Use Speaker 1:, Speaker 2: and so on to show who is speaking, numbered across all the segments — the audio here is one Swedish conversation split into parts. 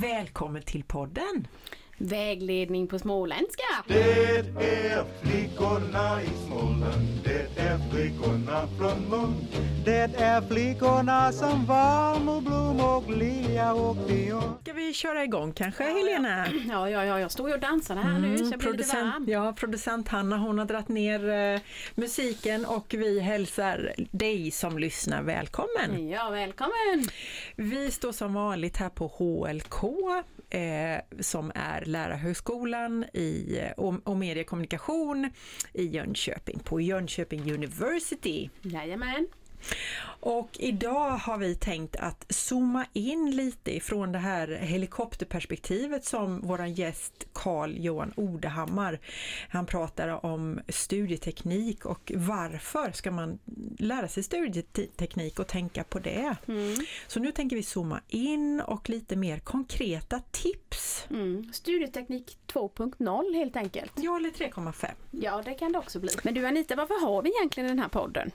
Speaker 1: Välkommen till podden!
Speaker 2: Vägledning på småländska.
Speaker 3: Det är flickorna i Småland, det är flickorna från mun. Det är flickorna som Valmo, Blom och Lilja och Dion.
Speaker 1: Ska vi köra igång kanske Helena?
Speaker 2: Ja, ja, ja, jag står ju och dansade här nu så jag blir lite varm.
Speaker 1: ja, producent Hanna hon har dratt ner eh, musiken och vi hälsar dig som lyssnar välkommen.
Speaker 2: Ja, välkommen!
Speaker 1: Vi står som vanligt här på HLK eh, som är Lärarhögskolan i, eh, och, och mediekommunikation i Jönköping på Jönköping University.
Speaker 2: Jajamän.
Speaker 1: Och idag har vi tänkt att zooma in lite ifrån det här helikopterperspektivet som våran gäst Carl Johan Odehammar. Han pratar om studieteknik och varför ska man lära sig studieteknik och tänka på det.
Speaker 2: Mm.
Speaker 1: Så nu tänker vi zooma in och lite mer konkreta tips.
Speaker 2: Mm. Studieteknik 2.0 helt enkelt.
Speaker 1: Ja, eller 3,5.
Speaker 2: Ja, det kan det också bli. Men du Anita, varför har vi egentligen den här podden?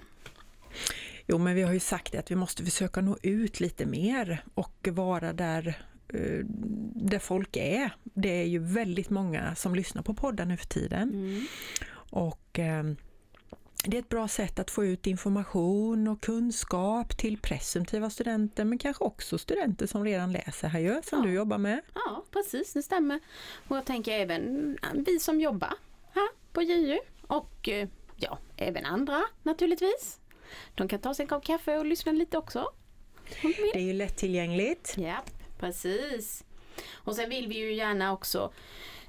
Speaker 1: Jo, men vi har ju sagt att vi måste försöka nå ut lite mer och vara där eh, där folk är. Det är ju väldigt många som lyssnar på poddar nu för tiden.
Speaker 2: Mm.
Speaker 1: Och eh, det är ett bra sätt att få ut information och kunskap till presumtiva studenter men kanske också studenter som redan läser här ju, som
Speaker 2: Ja.
Speaker 1: du jobbar med.
Speaker 2: Ja, precis, det stämmer. Och jag tänker även vi som jobbar här på JU och eh, ja, även andra naturligtvis. De kan ta sig en kopp kaffe och lyssna lite också.
Speaker 1: Det är ju lättillgängligt.
Speaker 2: Ja, precis. Och sen vill vi ju gärna också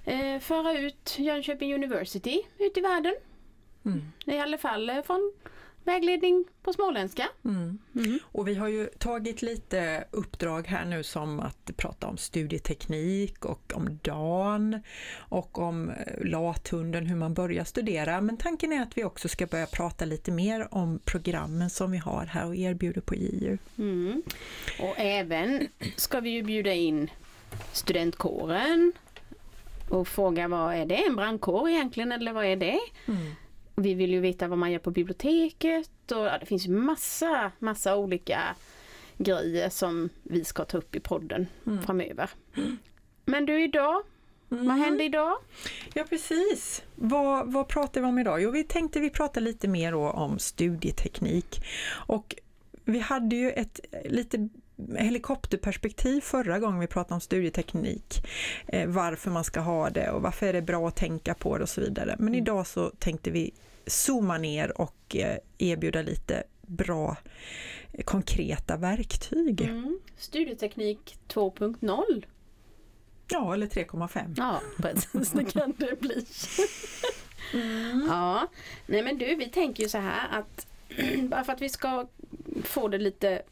Speaker 2: eh, föra ut Jönköping University ut i världen.
Speaker 1: Mm.
Speaker 2: I alla fall eh, från vägledning på småländska.
Speaker 1: Mm.
Speaker 2: Mm.
Speaker 1: Och vi har ju tagit lite uppdrag här nu som att prata om studieteknik och om dagen och om eh, lathunden, hur man börjar studera. Men tanken är att vi också ska börja prata lite mer om programmen som vi har här och erbjuder på JU.
Speaker 2: Mm. Och även ska vi ju bjuda in studentkåren och fråga vad är det, en brandkår egentligen eller vad är det? Vi vill ju veta vad man gör på biblioteket och ja, det finns ju massa, massa olika grejer som vi ska ta upp i podden
Speaker 1: Mm.
Speaker 2: framöver. Men du idag,
Speaker 1: Mm.
Speaker 2: vad hände idag?
Speaker 1: Ja precis. Vad, vad pratar vi om idag? Jo, vi tänkte vi prata lite mer om studieteknik. Och vi hade ju ett lite helikopterperspektiv förra gången vi pratade om studieteknik. Eh, varför man ska ha det och varför är det bra att tänka på det och så vidare. Men idag så tänkte vi zooma ner och eh, erbjuda lite bra eh, konkreta verktyg.
Speaker 2: Mm. Studieteknik 2.0.
Speaker 1: Ja, eller 3,5.
Speaker 2: Ja, precis, det kan det bli. Ja, nej men du, vi tänker ju så här att bara för att vi ska få det lite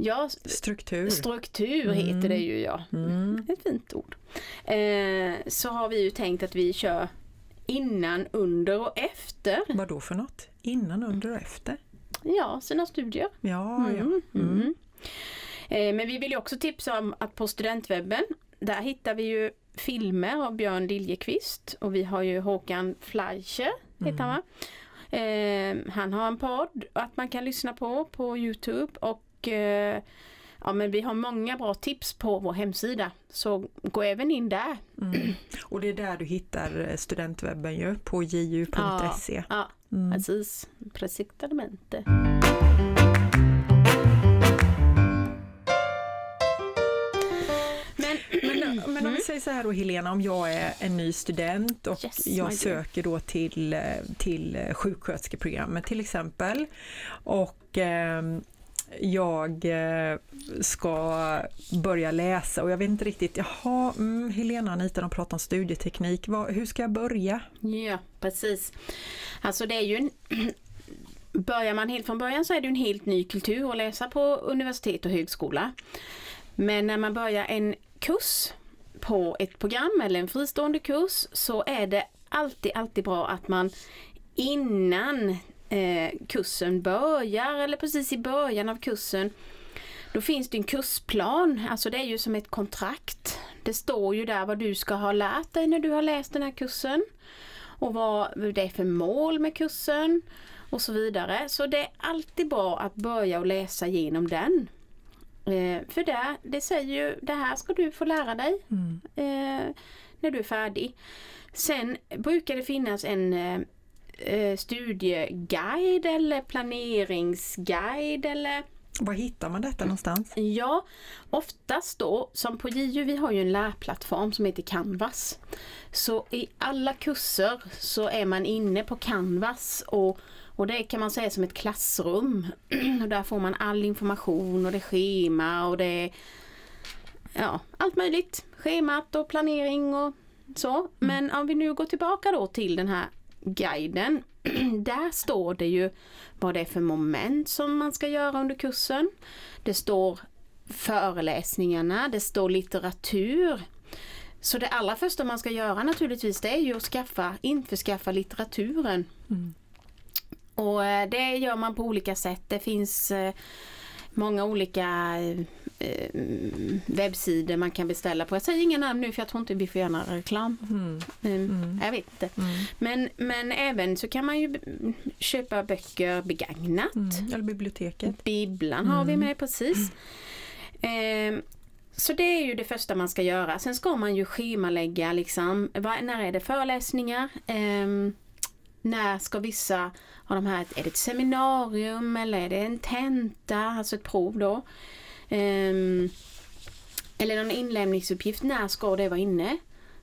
Speaker 2: Ja,
Speaker 1: Struktur.
Speaker 2: struktur heter det ju ja.
Speaker 1: Mm.
Speaker 2: Ett fint ord. Eh, så har vi ju tänkt att vi kör innan, under och efter.
Speaker 1: Vad då för något? Innan, under och efter?
Speaker 2: Ja, sina studier.
Speaker 1: Ja, ja.
Speaker 2: Mm, mm. Eh, Men vi vill ju också tipsa om att på studentwebben, där hittar vi ju filmer av Björn Liljeqvist och vi har ju Håkan Fleischer, heter han va? Eh, Han har en podd att man kan lyssna på på Youtube och eh, Ja men vi har många bra tips på vår hemsida så gå även in där.
Speaker 1: Mm. Och det är där du hittar eh, studentwebben ju, på ju.se.
Speaker 2: Ja,
Speaker 1: Mm.
Speaker 2: precis. Precisamente. Men,
Speaker 1: om vi säger så här då Helena, om jag är en ny student och
Speaker 2: Yes,
Speaker 1: jag söker då till, eh, till sjuksköterskeprogrammet till exempel och ehm, jag eh, ska börja läsa och jag vet inte riktigt, jaha, mm, Helena och Anita de pratar om studieteknik, Var, hur ska jag börja?
Speaker 2: Ja, precis. Alltså det är ju en Börjar man helt från början så är det en helt ny kultur att läsa på universitet och högskola. Men när man börjar en kurs på ett program eller en fristående kurs så är det alltid, alltid bra att man innan eh, kursen börjar eller precis i början av kursen då finns det en kursplan, alltså det är ju som ett kontrakt. Det står ju där vad du ska ha lärt dig när du har läst den här kursen och vad det är för mål med kursen och så vidare. Så det är alltid bra att börja och läsa igenom den. Eh, för det, det säger ju, det här ska du få lära dig
Speaker 1: Mm.
Speaker 2: eh, när du är färdig. Sen brukar det finnas en eh, studieguide eller planeringsguide eller
Speaker 1: Var hittar man detta någonstans?
Speaker 2: Ja, oftast då, som på JU, vi har ju en lärplattform som heter Canvas. Så i alla kurser så är man inne på Canvas och, och det kan man säga som ett klassrum. och där får man all information och det är schema och det är ja, allt möjligt. Schemat och planering och så. Men om vi nu går tillbaka då till den här guiden. Där står det ju vad det är för moment som man ska göra under kursen. Det står föreläsningarna, det står litteratur. Så det allra första man ska göra naturligtvis det är ju att skaffa, införskaffa litteraturen.
Speaker 1: Mm.
Speaker 2: Och eh, det gör man på olika sätt. Det finns eh, många olika eh, webbsidor man kan beställa på. Jag säger inga namn nu för jag tror inte vi får göra någon reklam.
Speaker 1: Mm.
Speaker 2: Mm. Jag vet inte.
Speaker 1: Mm.
Speaker 2: Men, men även så kan man ju köpa böcker begagnat.
Speaker 1: Mm. Eller biblioteket.
Speaker 2: Bibblan har vi
Speaker 1: Mm.
Speaker 2: med precis. Ehm, så det är ju det första man ska göra. Sen ska man ju schemalägga liksom, vad- när är det föreläsningar? Ehm, när ska vissa av de här, är det ett seminarium eller är det en tenta, alltså ett prov då? Ehm, eller någon inlämningsuppgift, när ska det vara inne?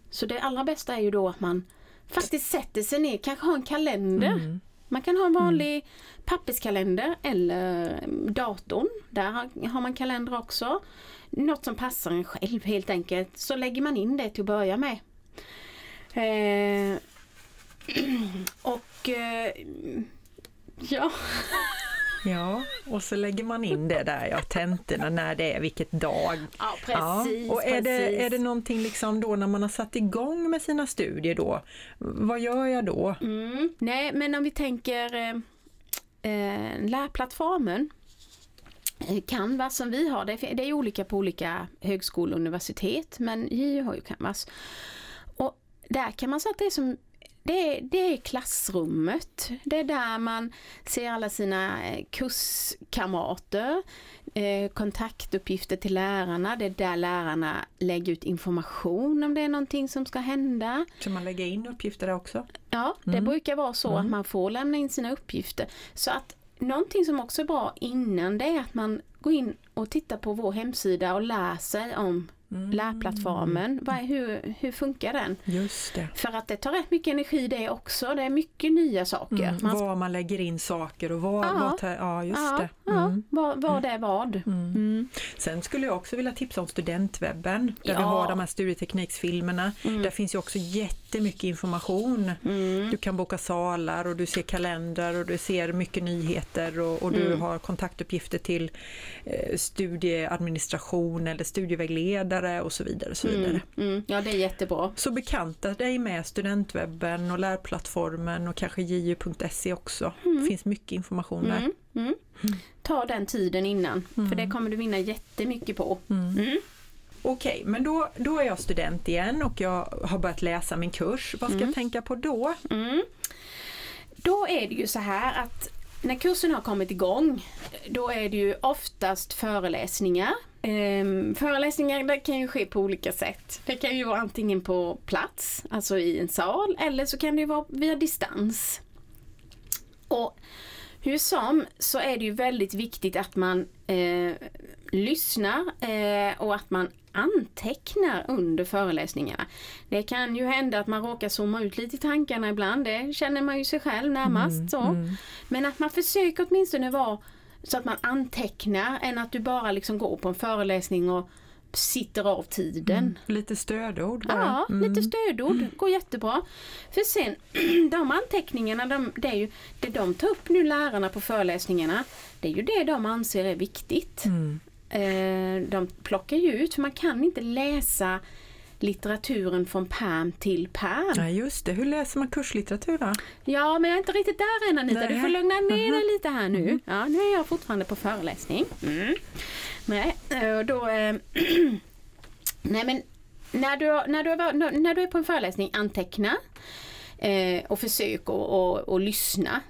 Speaker 2: Så det allra bästa är ju då att man faktiskt sätter sig ner, kanske har en kalender.
Speaker 1: Mm.
Speaker 2: Man kan ha en vanlig papperskalender eller mm, datorn. Där har- har man kalender också. Något som passar en själv helt enkelt. Så lägger man in det till att börja med. Eh, och eh, ja,
Speaker 1: Ja, och så lägger man in det där, ja, tentorna, när det är, vilket dag.
Speaker 2: ja precis.
Speaker 1: ja. Och är det,
Speaker 2: precis.
Speaker 1: är det någonting liksom då när man har satt igång med sina studier då, vad gör jag då?
Speaker 2: Mm. Nej, men om vi tänker eh, eh, lärplattformen eh, Canvas som vi har, det är, det är olika på olika högskolor och universitet men JU har ju Canvas. Och där kan man säga att det är som det är, det är klassrummet. Det är där man ser alla sina eh, kurskamrater, eh, kontaktuppgifter till lärarna. Det är där lärarna lägger ut information om det är någonting som ska hända.
Speaker 1: Ska man lägga in uppgifter där också?
Speaker 2: Ja, det
Speaker 1: Mm.
Speaker 2: brukar vara så att
Speaker 1: Mm.
Speaker 2: man får lämna in sina uppgifter. Så att någonting som också är bra innan det är att man går in och tittar på vår hemsida och lär sig om
Speaker 1: Mm.
Speaker 2: lärplattformen. Vad, hur, hur funkar den?
Speaker 1: Just det.
Speaker 2: För att det tar rätt mycket energi det också. Det är mycket nya saker.
Speaker 1: Mm.
Speaker 2: Man-
Speaker 1: Var man lägger in saker och var,
Speaker 2: Ja.
Speaker 1: vad ja just
Speaker 2: ja,
Speaker 1: det.
Speaker 2: ja,
Speaker 1: Mm.
Speaker 2: vad, vad är vad.
Speaker 1: Mm.
Speaker 2: Mm.
Speaker 1: Sen skulle jag också vilja tipsa om studentwebben där vi
Speaker 2: Ja.
Speaker 1: har de här studietekniksfilmerna.
Speaker 2: Mm.
Speaker 1: Där finns ju också jättemycket information.
Speaker 2: Mm.
Speaker 1: Du kan boka salar och du ser kalender och du ser mycket nyheter och, och du
Speaker 2: Mm.
Speaker 1: har kontaktuppgifter till eh, studieadministration eller studievägledare och så vidare. Och så, vidare.
Speaker 2: Mm. Mm. Ja, det är jättebra.
Speaker 1: så bekanta dig med studentwebben och lärplattformen och kanske ju.se också. Det finns mycket information där.
Speaker 2: Mm. Mm. Ta den tiden innan, för
Speaker 1: Mm.
Speaker 2: det kommer du vinna jättemycket på.
Speaker 1: Mm. Okej, men då, då är jag student igen och jag har börjat läsa min kurs. Vad ska
Speaker 2: Mm.
Speaker 1: jag tänka på då?
Speaker 2: Mm. Då är det ju så här att när kursen har kommit igång då är det ju oftast föreläsningar. Ehm, föreläsningar det kan ju ske på olika sätt. Det kan ju vara antingen på plats, alltså i en sal, eller så kan det ju vara via distans. Och hur som så är det ju väldigt viktigt att man eh, lyssnar eh, och att man antecknar under föreläsningarna. Det kan ju hända att man råkar zooma ut lite i tankarna ibland, det känner man ju sig själv närmast. så.
Speaker 1: Mm.
Speaker 2: Men att man försöker åtminstone vara så att man antecknar än att du bara liksom går på en föreläsning och sitter av tiden.
Speaker 1: Mm. Lite stödord bara.
Speaker 2: Ja,
Speaker 1: Mm.
Speaker 2: lite stödord går jättebra. För sen, de anteckningarna, de, det är ju det de tar upp nu lärarna på föreläsningarna, det är ju det de anser är viktigt.
Speaker 1: Mm.
Speaker 2: Eh, de plockar ju ut, för man kan inte läsa litteraturen från pärm till pärm.
Speaker 1: Ja, just det. Hur läser man kurslitteratur då?
Speaker 2: Ja, men jag är inte riktigt där än Anita.
Speaker 1: Nej.
Speaker 2: Du får lugna ner dig lite här nu.
Speaker 1: Mhm.
Speaker 2: Ja, nu är jag fortfarande på föreläsning. Mm. Nej, eh, och då... Eh, nej, men när du, när, du, har- när du är på en föreläsning, anteckna eh, och försök att och, och lyssna.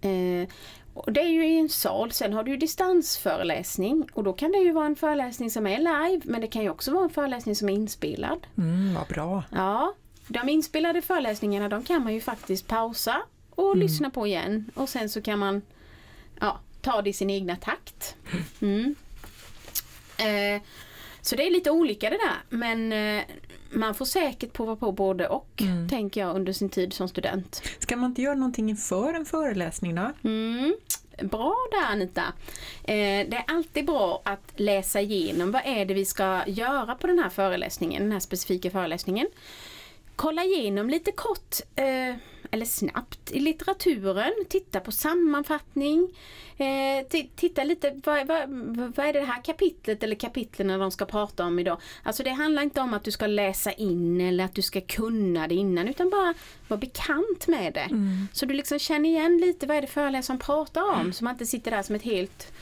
Speaker 2: Eh, Och det är ju i en sal. Sen har du distansföreläsning och då kan det ju vara en föreläsning som är live men det kan ju också vara en föreläsning som är inspelad.
Speaker 1: Mm, vad bra.
Speaker 2: Ja, de inspelade föreläsningarna de kan man ju faktiskt pausa och lyssna på igen och sen så kan man ja, ta det i sin egna takt. Mm. Eh, så det är lite olika det där men eh, man får säkert prova på både och tänker jag under sin tid som student.
Speaker 1: Ska man inte göra någonting inför en föreläsning då?
Speaker 2: Mm. Bra där Anita! Eh, det är alltid bra att läsa igenom vad är det vi ska göra på den här föreläsningen, den här specifika föreläsningen. Kolla igenom lite kort eh, eller snabbt i litteraturen, titta på sammanfattning, eh, titta lite vad, vad, vad är det här kapitlet eller kapitlen de ska prata om idag. Alltså det handlar inte om att du ska läsa in eller att du ska kunna det innan utan bara vara bekant med det. Så du liksom känner igen lite vad är det föreläsaren pratar om så man inte sitter där som ett helt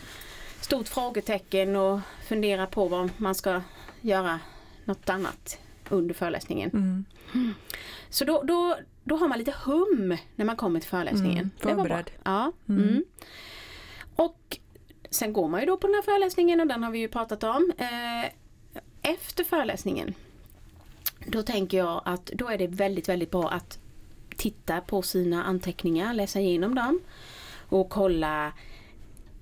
Speaker 2: stort frågetecken och funderar på vad man ska göra något annat under föreläsningen.
Speaker 1: Mm.
Speaker 2: Så då, då, då har man lite hum när man kommer till föreläsningen.
Speaker 1: Mm, förberedd.
Speaker 2: Ja. Mm. Och sen går man ju då på den här föreläsningen och den har vi ju pratat om. Eh, efter föreläsningen då tänker jag att då är det väldigt, väldigt bra att titta på sina anteckningar, läsa igenom dem och kolla,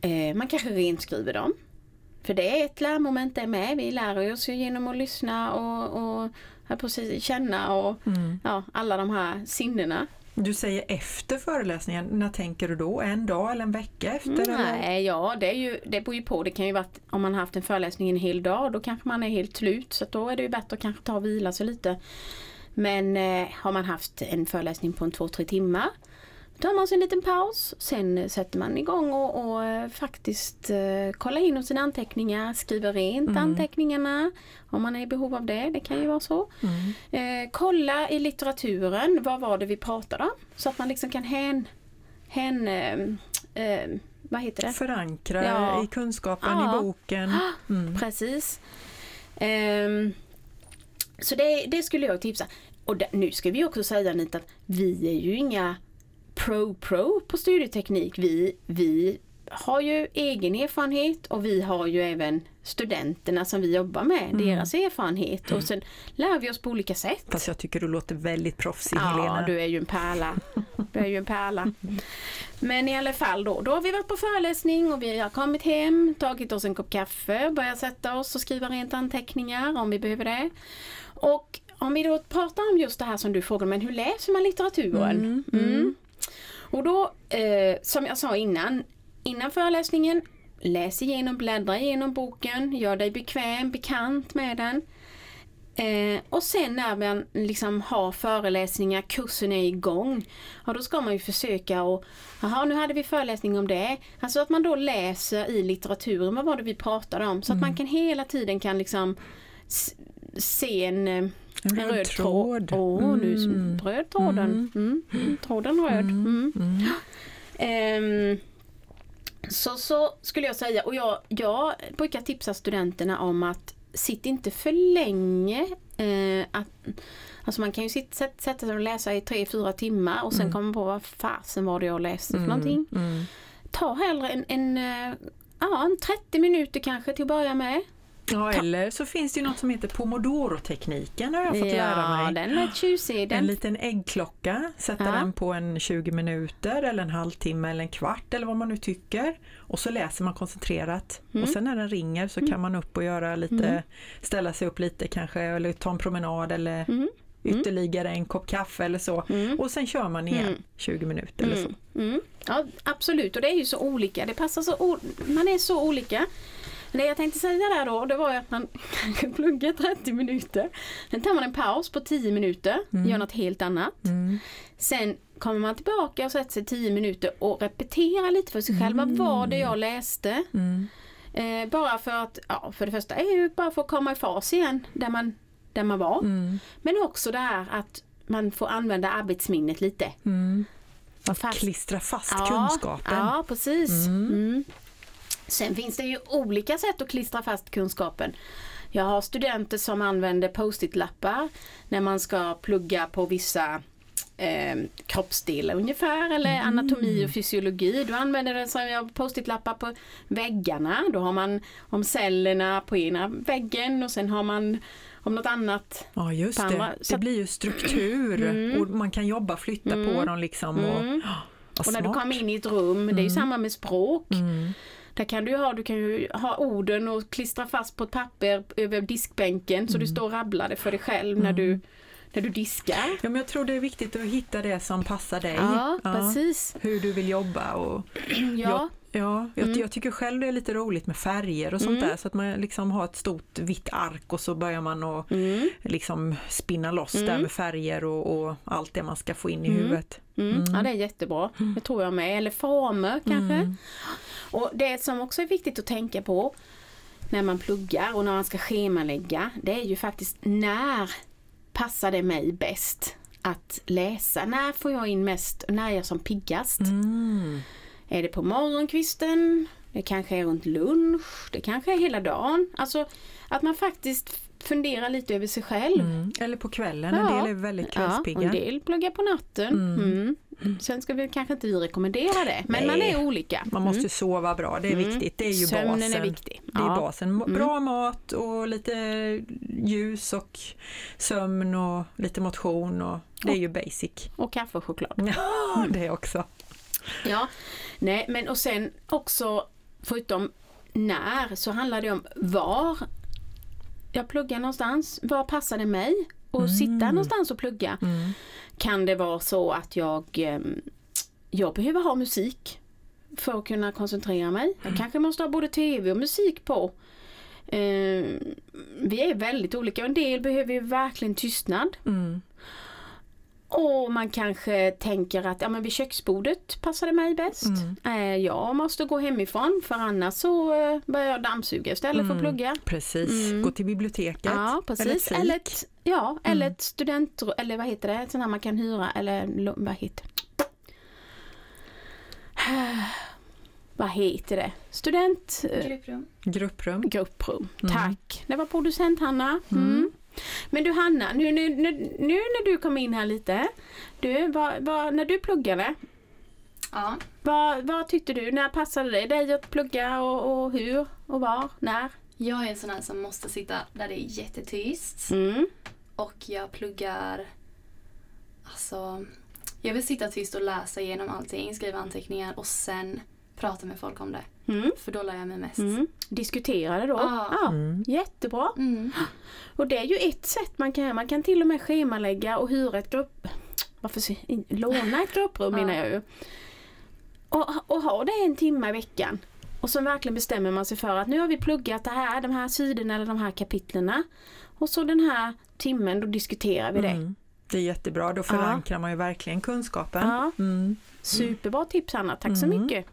Speaker 2: eh, man kanske renskriver dem. För det är ett lärmoment det med. Vi lär oss ju genom att lyssna och, och precis, känna och ja, alla de här sinnena.
Speaker 1: Du säger efter föreläsningen, när tänker du då? En dag eller en vecka efter? Eller?
Speaker 2: Nej, ja det, är ju, det beror ju på. Det kan ju vara att om man har haft en föreläsning en hel dag då kanske man är helt slut så då är det ju bättre att kanske ta och vila sig lite. Men eh, har man haft en föreläsning på en två, tre timmar tar man sig en liten paus. Sen sätter man igång och, och eh, faktiskt eh, kollar in sina anteckningar, skriver rent anteckningarna om man är i behov av det. Det kan ju vara så. Eh, kolla i litteraturen, vad var det vi pratade om? Så att man liksom kan hän, hän eh, eh, vad heter det?
Speaker 1: Förankra
Speaker 2: Ja.
Speaker 1: i kunskapen
Speaker 2: Ja.
Speaker 1: i boken. Mm.
Speaker 2: Precis. Ehm, så det, det skulle jag tipsa. Och det, nu ska vi också säga Anita att vi är ju inga pro-pro på studieteknik. Vi, vi har ju egen erfarenhet och vi har ju även studenterna som vi jobbar med, deras erfarenhet. Och sen lär vi oss på olika sätt.
Speaker 1: Fast jag tycker du låter väldigt proffsig
Speaker 2: Ja,
Speaker 1: Helena.
Speaker 2: du är ju en pärla. Du är ju en pärla. Men i alla fall då, då har vi varit på föreläsning och vi har kommit hem, tagit oss en kopp kaffe, börjat sätta oss och skriva rent anteckningar om vi behöver det. Och om vi då pratar om just det här som du frågade, men hur läser man litteraturen? Mm. Och då, eh, som jag sa innan, innan föreläsningen, läs igenom, bläddra igenom boken, gör dig bekväm, bekant med den. Eh, och sen när man liksom har föreläsningar, kursen är igång, ja då ska man ju försöka och jaha nu hade vi föreläsning om det. Alltså att man då läser i litteraturen, vad var det vi pratade om? Så att man kan hela tiden kan liksom se en, eh, en
Speaker 1: röd
Speaker 2: röd tråd. Åh, nu
Speaker 1: Mm.
Speaker 2: röd tråden. Mm. Mm. Tråden röd. Mm. Ehm, så, så skulle jag säga, och jag, jag brukar tipsa studenterna om att sitt inte för länge. Eh, att, alltså man kan ju sitta, sätta, sätta sig och läsa i tre fyra timmar och sen komma på vad fasen var det jag läste för någonting.
Speaker 1: Mm.
Speaker 2: Ta hellre en, en, eh, ja, en 30 minuter kanske till att börja med.
Speaker 1: Ja, eller så finns det ju något som heter Pomodoro-tekniken har jag fått lära mig.
Speaker 2: den är tjusig.
Speaker 1: En
Speaker 2: Den,
Speaker 1: liten äggklocka, sätta
Speaker 2: Ja.
Speaker 1: den på en 20 minuter eller en halvtimme eller en kvart eller vad man nu tycker. Och så läser man koncentrerat.
Speaker 2: Mm.
Speaker 1: Och sen när den ringer så kan man upp och göra lite, ställa sig upp lite kanske eller ta en promenad eller
Speaker 2: Mm.
Speaker 1: ytterligare en kopp kaffe eller så. Och sen kör man igen 20 minuter eller så.
Speaker 2: Mm. Ja, absolut, och det är ju så olika. Det passar så man är så olika. Det jag tänkte säga där då, det var ju att man kanske pluggar 30 minuter. Sen tar man en paus på 10 minuter, gör något helt annat.
Speaker 1: Mm.
Speaker 2: Sen kommer man tillbaka och sätter sig 10 minuter och repeterar lite för sig själv. Vad var det jag läste?
Speaker 1: Mm.
Speaker 2: Eh, bara för att, ja, för det första är ju bara för att komma i fas igen där man, där man var.
Speaker 1: Mm.
Speaker 2: Men också det här att man får använda arbetsminnet lite.
Speaker 1: Mm. Att
Speaker 2: Fast-
Speaker 1: klistra fast
Speaker 2: Ja,
Speaker 1: kunskapen.
Speaker 2: Ja, precis. Mm. Sen finns det ju olika sätt att klistra fast kunskapen. Jag har studenter som använder post-it-lappar när man ska plugga på vissa eh, kroppsdelar ungefär eller
Speaker 1: Mm.
Speaker 2: anatomi och fysiologi. Du använder det som post-it-lappar på väggarna. Då har man om cellerna på ena väggen och sen har man om något annat.
Speaker 1: Ja just
Speaker 2: på
Speaker 1: det,
Speaker 2: andra-
Speaker 1: det blir ju struktur
Speaker 2: Mm.
Speaker 1: och man kan jobba, flytta på
Speaker 2: Mm.
Speaker 1: dem liksom. Och,
Speaker 2: Mm.
Speaker 1: vad
Speaker 2: Och när du kommer in i ett rum, det är ju
Speaker 1: Mm.
Speaker 2: samma med språk.
Speaker 1: Mm.
Speaker 2: Där kan du ha, du kan ju ha orden och klistra fast på ett papper över diskbänken så du står och rabblar det för dig själv när, du, när du diskar.
Speaker 1: Ja, men jag tror det är viktigt att hitta det som passar dig.
Speaker 2: Ja, precis.
Speaker 1: Hur du vill jobba och
Speaker 2: Ja,
Speaker 1: Ja, jag,
Speaker 2: Mm.
Speaker 1: jag tycker själv det är lite roligt med färger och sånt
Speaker 2: Mm.
Speaker 1: där så att man liksom har ett stort vitt ark och så börjar man att
Speaker 2: mm,
Speaker 1: liksom spinna loss där
Speaker 2: Mm.
Speaker 1: med färger och, och allt det man ska få in i
Speaker 2: Mm.
Speaker 1: huvudet.
Speaker 2: Mm.
Speaker 1: Mm.
Speaker 2: ja det är jättebra. Det tror jag med. Eller former kanske.
Speaker 1: Mm.
Speaker 2: Och det som också är viktigt att tänka på när man pluggar och när man ska schemalägga, det är ju faktiskt när passar det mig bäst att läsa? När får jag in mest? När är jag som piggast?
Speaker 1: Mm.
Speaker 2: Är det på morgonkvisten? Det kanske är runt lunch? Det kanske är hela dagen? Alltså att man faktiskt funderar lite över sig själv.
Speaker 1: Mm. Eller på kvällen, en
Speaker 2: Ja.
Speaker 1: del är väldigt
Speaker 2: Ja,
Speaker 1: kvällspigga.
Speaker 2: en del pluggar på natten.
Speaker 1: Mm.
Speaker 2: Mm. Sen ska vi kanske inte vi rekommendera det, men man
Speaker 1: Nej.
Speaker 2: är olika.
Speaker 1: Man måste
Speaker 2: Mm.
Speaker 1: sova bra, det är
Speaker 2: Mm.
Speaker 1: viktigt. Det är ju
Speaker 2: Sömnen
Speaker 1: basen.
Speaker 2: är viktig.
Speaker 1: Det är
Speaker 2: Ja.
Speaker 1: basen. Bra mat och lite ljus och sömn och lite motion och det är ju basic.
Speaker 2: Och kaffe och choklad.
Speaker 1: Ja, det också.
Speaker 2: Ja, nej men och sen också förutom när så handlar det om var jag pluggar någonstans. Var passar det mig? Och sitta någonstans och plugga.
Speaker 1: Mm.
Speaker 2: Kan det vara så att jag, eh, jag behöver ha musik för att kunna koncentrera mig. Jag kanske måste ha både tv och musik på. Eh, vi är väldigt olika. En del behöver ju verkligen tystnad.
Speaker 1: Mm.
Speaker 2: Och man kanske tänker att ja, men vid köksbordet passar det mig bäst.
Speaker 1: Mm.
Speaker 2: Eh, jag måste gå hemifrån för annars så eh, börjar jag dammsuga istället för att
Speaker 1: Mm.
Speaker 2: plugga.
Speaker 1: Precis,
Speaker 2: Mm.
Speaker 1: gå till biblioteket.
Speaker 2: Ja, precis.
Speaker 1: Eller
Speaker 2: Eller
Speaker 1: ett
Speaker 2: ett, ja, eller
Speaker 1: Mm.
Speaker 2: ett student eller vad heter det, sån här man kan hyra eller vad heter Vad heter det? Student... eh,
Speaker 4: Grupprum.
Speaker 1: Grupprum.
Speaker 2: Grupprum.
Speaker 1: Mm.
Speaker 2: Tack. Det var producent Hanna. Mm. Men du Hanna, nu, nu, nu, nu när du kom in här lite. Du, vad, vad, när du pluggade,
Speaker 4: Ja.
Speaker 2: vad, vad tyckte du? När passade det dig att plugga och, och hur och var? När?
Speaker 4: Jag är en sån här som måste sitta där det är jättetyst.
Speaker 2: Mm.
Speaker 4: Och jag pluggar... Alltså... Jag vill sitta tyst och läsa igenom allting, skriva anteckningar och sen prata med folk om det.
Speaker 2: Mm.
Speaker 4: För då lär jag mig mest.
Speaker 2: Mm. Diskuterade då?
Speaker 4: Ja.
Speaker 2: Ja,
Speaker 1: Mm.
Speaker 2: Jättebra.
Speaker 4: Mm.
Speaker 2: Och det är ju ett sätt man kan, man kan till och med schemalägga och hyra ett grupp... Varför låna ett grupprum
Speaker 4: Ja.
Speaker 2: menar jag ju. Och, och ha det en timme i veckan. Och så verkligen bestämmer man sig för att nu har vi pluggat det här, de här sidorna eller de här kapitlerna. Och så den här timmen, då diskuterar vi det.
Speaker 1: Mm. Det är jättebra, då förankrar man ju verkligen kunskapen.
Speaker 2: Ja.
Speaker 1: Mm.
Speaker 2: Superbra tips Hanna, tack så
Speaker 1: Mm.
Speaker 2: mycket.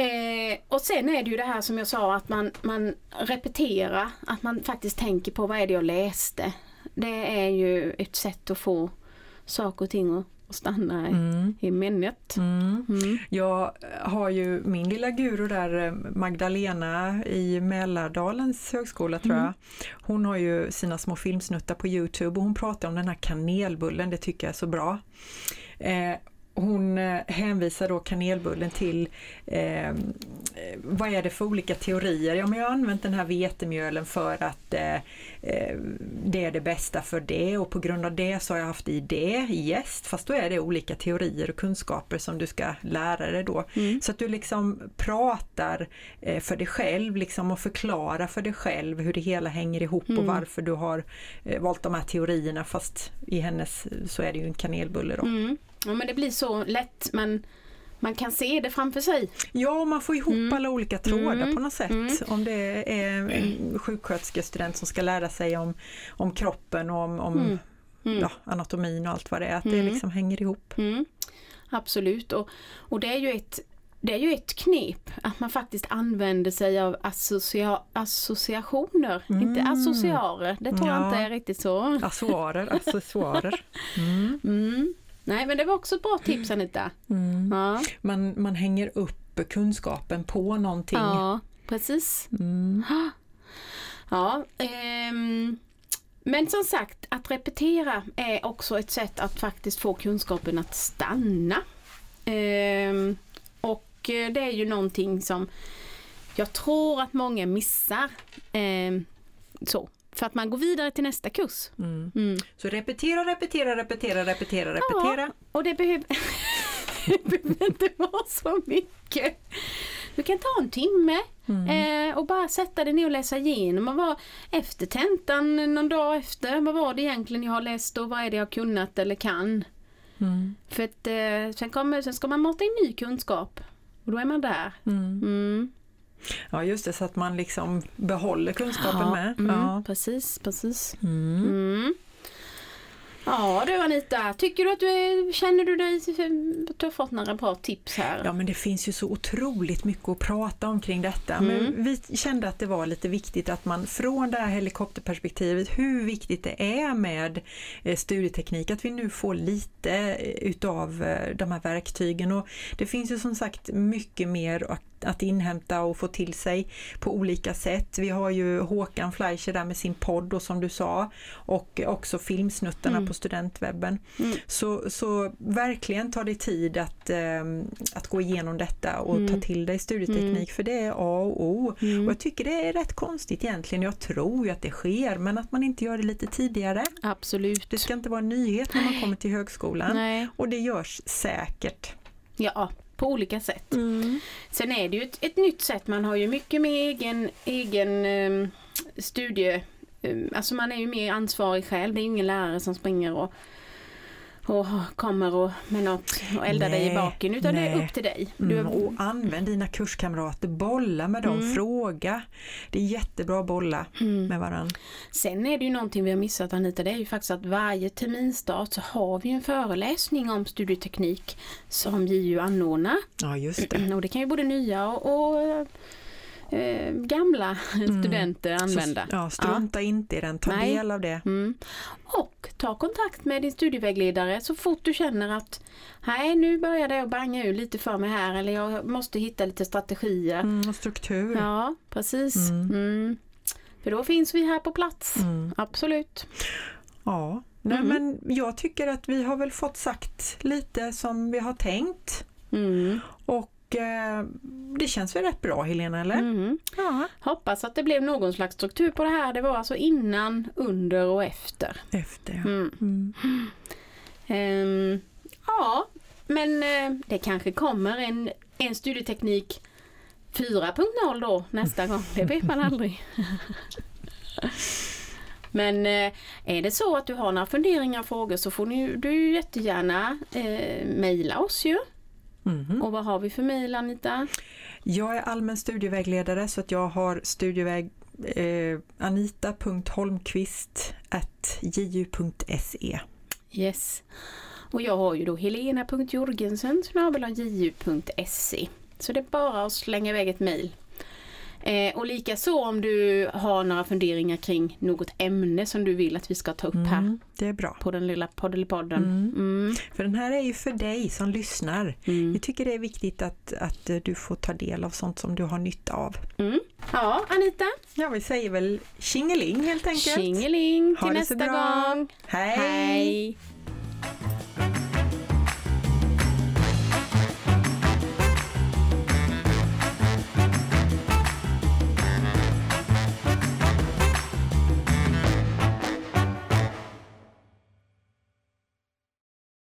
Speaker 2: Eh, och sen är det ju det här som jag sa att man, man repeterar, att man faktiskt tänker på vad är det jag läste. Det är ju ett sätt att få saker och ting att, att stanna i,
Speaker 1: Mm.
Speaker 2: i minnet.
Speaker 1: Mm.
Speaker 2: Mm.
Speaker 1: Jag har ju min lilla guru där, eh, Magdalena i Mälardalens högskola tror
Speaker 2: Mm.
Speaker 1: jag. Hon har ju sina små filmsnuttar på Youtube och hon pratar om den här kanelbullen, det tycker jag är så bra. Eh, hon eh, hänvisar då kanelbullen till eh, eh, vad är det för olika teorier? Ja, men jag har använt den här vetemjölen för att eh, eh, det är det bästa för det och på grund av det så har jag haft i det jäst. Fast då är det olika teorier och kunskaper som du ska lära dig då.
Speaker 2: Mm.
Speaker 1: Så att du liksom pratar eh, för dig själv liksom och förklarar för dig själv hur det hela hänger ihop och
Speaker 2: Mm.
Speaker 1: varför du har eh, valt de här teorierna fast i hennes så är det ju en kanelbulle då.
Speaker 2: Mm. Ja men det blir så lätt, men man kan se det framför sig.
Speaker 1: Ja, man får ihop
Speaker 2: Mm.
Speaker 1: alla olika trådar
Speaker 2: Mm.
Speaker 1: på något sätt.
Speaker 2: Mm.
Speaker 1: Om det är en sjuksköterskestudent som ska lära sig om, om kroppen och om, om
Speaker 2: Mm. Mm.
Speaker 1: Ja, anatomin och allt vad det är. Att det
Speaker 2: Mm.
Speaker 1: liksom hänger ihop.
Speaker 2: Absolut och, och det är ju ett det är ju ett knep att man faktiskt använder sig av associa associationer, inte associarer. Det tror jag
Speaker 1: Ja.
Speaker 2: inte är riktigt så.
Speaker 1: Accessoarer, accessoarer. Mm.
Speaker 2: Mm. Nej men det var också ett bra tips Anita.
Speaker 1: Mm.
Speaker 2: Ja,
Speaker 1: Man, man hänger upp kunskapen på någonting.
Speaker 2: ja precis.
Speaker 1: Mm.
Speaker 2: Ja, ehm, Men som sagt, att repetera är också ett sätt att faktiskt få kunskapen att stanna. Ehm, och eh, det är ju någonting som jag tror att många missar. Ehm, så, för att man går vidare till nästa kurs.
Speaker 1: Mm.
Speaker 2: Mm.
Speaker 1: Så repetera, repetera, repetera, repetera, repetera.
Speaker 2: Och det behöver, det behöver inte vara så mycket. Du kan ta en timme eh, och bara sätta dig ner och läsa igenom. Och vara efter tentan någon dag efter. Vad var det egentligen jag har läst och vad är det jag har kunnat eller kan?
Speaker 1: Mm.
Speaker 2: För att eh, sen, kommer, sen ska man mata in ny kunskap. Och då är man där.
Speaker 1: Mm. Ja just det, så att man liksom behåller kunskapen
Speaker 2: Ja,
Speaker 1: med.
Speaker 2: mm,
Speaker 1: Ja.
Speaker 2: Precis, precis.
Speaker 1: Mm.
Speaker 2: Mm. Ja du Anita, tycker du att du känner du dig, att du har fått några bra tips här?
Speaker 1: Ja men det finns ju så otroligt mycket att prata om kring detta.
Speaker 2: Mm.
Speaker 1: Men vi kände att det var lite viktigt att man från det här helikopterperspektivet, hur viktigt det är med eh, studieteknik, att vi nu får lite eh, utav eh, de här verktygen. Och det finns ju som sagt mycket mer att inhämta och få till sig på olika sätt. Vi har ju Håkan Fleischer där med sin podd och som du sa och också filmsnuttarna
Speaker 2: Mm.
Speaker 1: på studentwebben.
Speaker 2: Mm.
Speaker 1: Så, så verkligen tar det tid att, eh, att gå igenom detta och
Speaker 2: Mm.
Speaker 1: ta till dig studieteknik
Speaker 2: Mm.
Speaker 1: för det är A och O.
Speaker 2: Mm.
Speaker 1: Och jag tycker det är rätt konstigt egentligen. Jag tror ju att det sker men att man inte gör det lite tidigare.
Speaker 2: Absolut.
Speaker 1: Det ska inte vara en nyhet när man kommer till högskolan.
Speaker 2: Nej.
Speaker 1: Och det görs säkert.
Speaker 2: Ja, på olika sätt. Sen är det ju ett, ett nytt sätt. Man har ju mycket med egen, egen um, studie... ehm, alltså man är ju mer ansvarig själv. Det är ingen lärare som springer och, och kommer och, med något och eldar dig i
Speaker 1: Nej,
Speaker 2: baken. Utan det är
Speaker 1: nej.
Speaker 2: upp till dig. Du,
Speaker 1: Mm, och använd dina kurskamrater, bolla med dem,
Speaker 2: Mm.
Speaker 1: fråga. Det är jättebra att bolla
Speaker 2: mm.
Speaker 1: med varandra.
Speaker 2: Sen är det ju någonting vi har missat Anita. Det är ju faktiskt att varje terminstart så har vi en föreläsning om studieteknik som JU anordnar.
Speaker 1: Ja, just det.
Speaker 2: Och det kan ju både nya och, och eh, gamla studenter använda.
Speaker 1: Så, ja, strunta inte i den, ta
Speaker 2: Nej.
Speaker 1: del av det.
Speaker 2: Mm. Och ta kontakt med din studievägledare så fort du känner att nej nu börjar det att banga ur lite för mig här eller jag måste hitta lite strategier.
Speaker 1: Mm, och struktur.
Speaker 2: Ja, precis.
Speaker 1: Mm.
Speaker 2: Mm. För då finns vi här på plats.
Speaker 1: Mm.
Speaker 2: Absolut.
Speaker 1: Ja, Nej,
Speaker 2: Mm.
Speaker 1: men jag tycker att vi har väl fått sagt lite som vi har tänkt.
Speaker 2: Mm.
Speaker 1: Och det känns väl rätt bra Helena, eller?
Speaker 2: Mm.
Speaker 1: Ja,
Speaker 2: Hoppas att det blev någon slags struktur på det här. Det var alltså innan, under och efter.
Speaker 1: efter ja.
Speaker 2: Mm.
Speaker 1: Mm.
Speaker 2: Ehm, ja, men eh, det kanske kommer en, en studieteknik 4.0 då nästa gång. Det vet man aldrig. Men eh, är det så att du har några funderingar och frågor så får ni, du jättegärna eh, mejla oss ju.
Speaker 1: Mhm.
Speaker 2: Och vad har vi för mejl Anita?
Speaker 1: Jag är allmän studievägledare så att jag har studieväg eh, anita.holmqvist.ju.se
Speaker 2: Yes. Och jag har ju då helena.jorgensen ju.se. Så det är bara att slänga iväg ett mejl. Eh, och likaså om du har några funderingar kring något ämne som du vill att vi ska ta upp här
Speaker 1: Mm, det är bra.
Speaker 2: på den lilla poddelipodden.
Speaker 1: Mm.
Speaker 2: Mm.
Speaker 1: För den här är ju för dig som lyssnar.
Speaker 2: Mm.
Speaker 1: Vi tycker det är viktigt att, att du får ta del av sånt som du har nytta av.
Speaker 2: Mm. Ja, Anita.
Speaker 1: Ja, vi säger väl tjingeling helt enkelt.
Speaker 2: Tjingeling till nästa gång.
Speaker 1: Hej!
Speaker 2: Hej.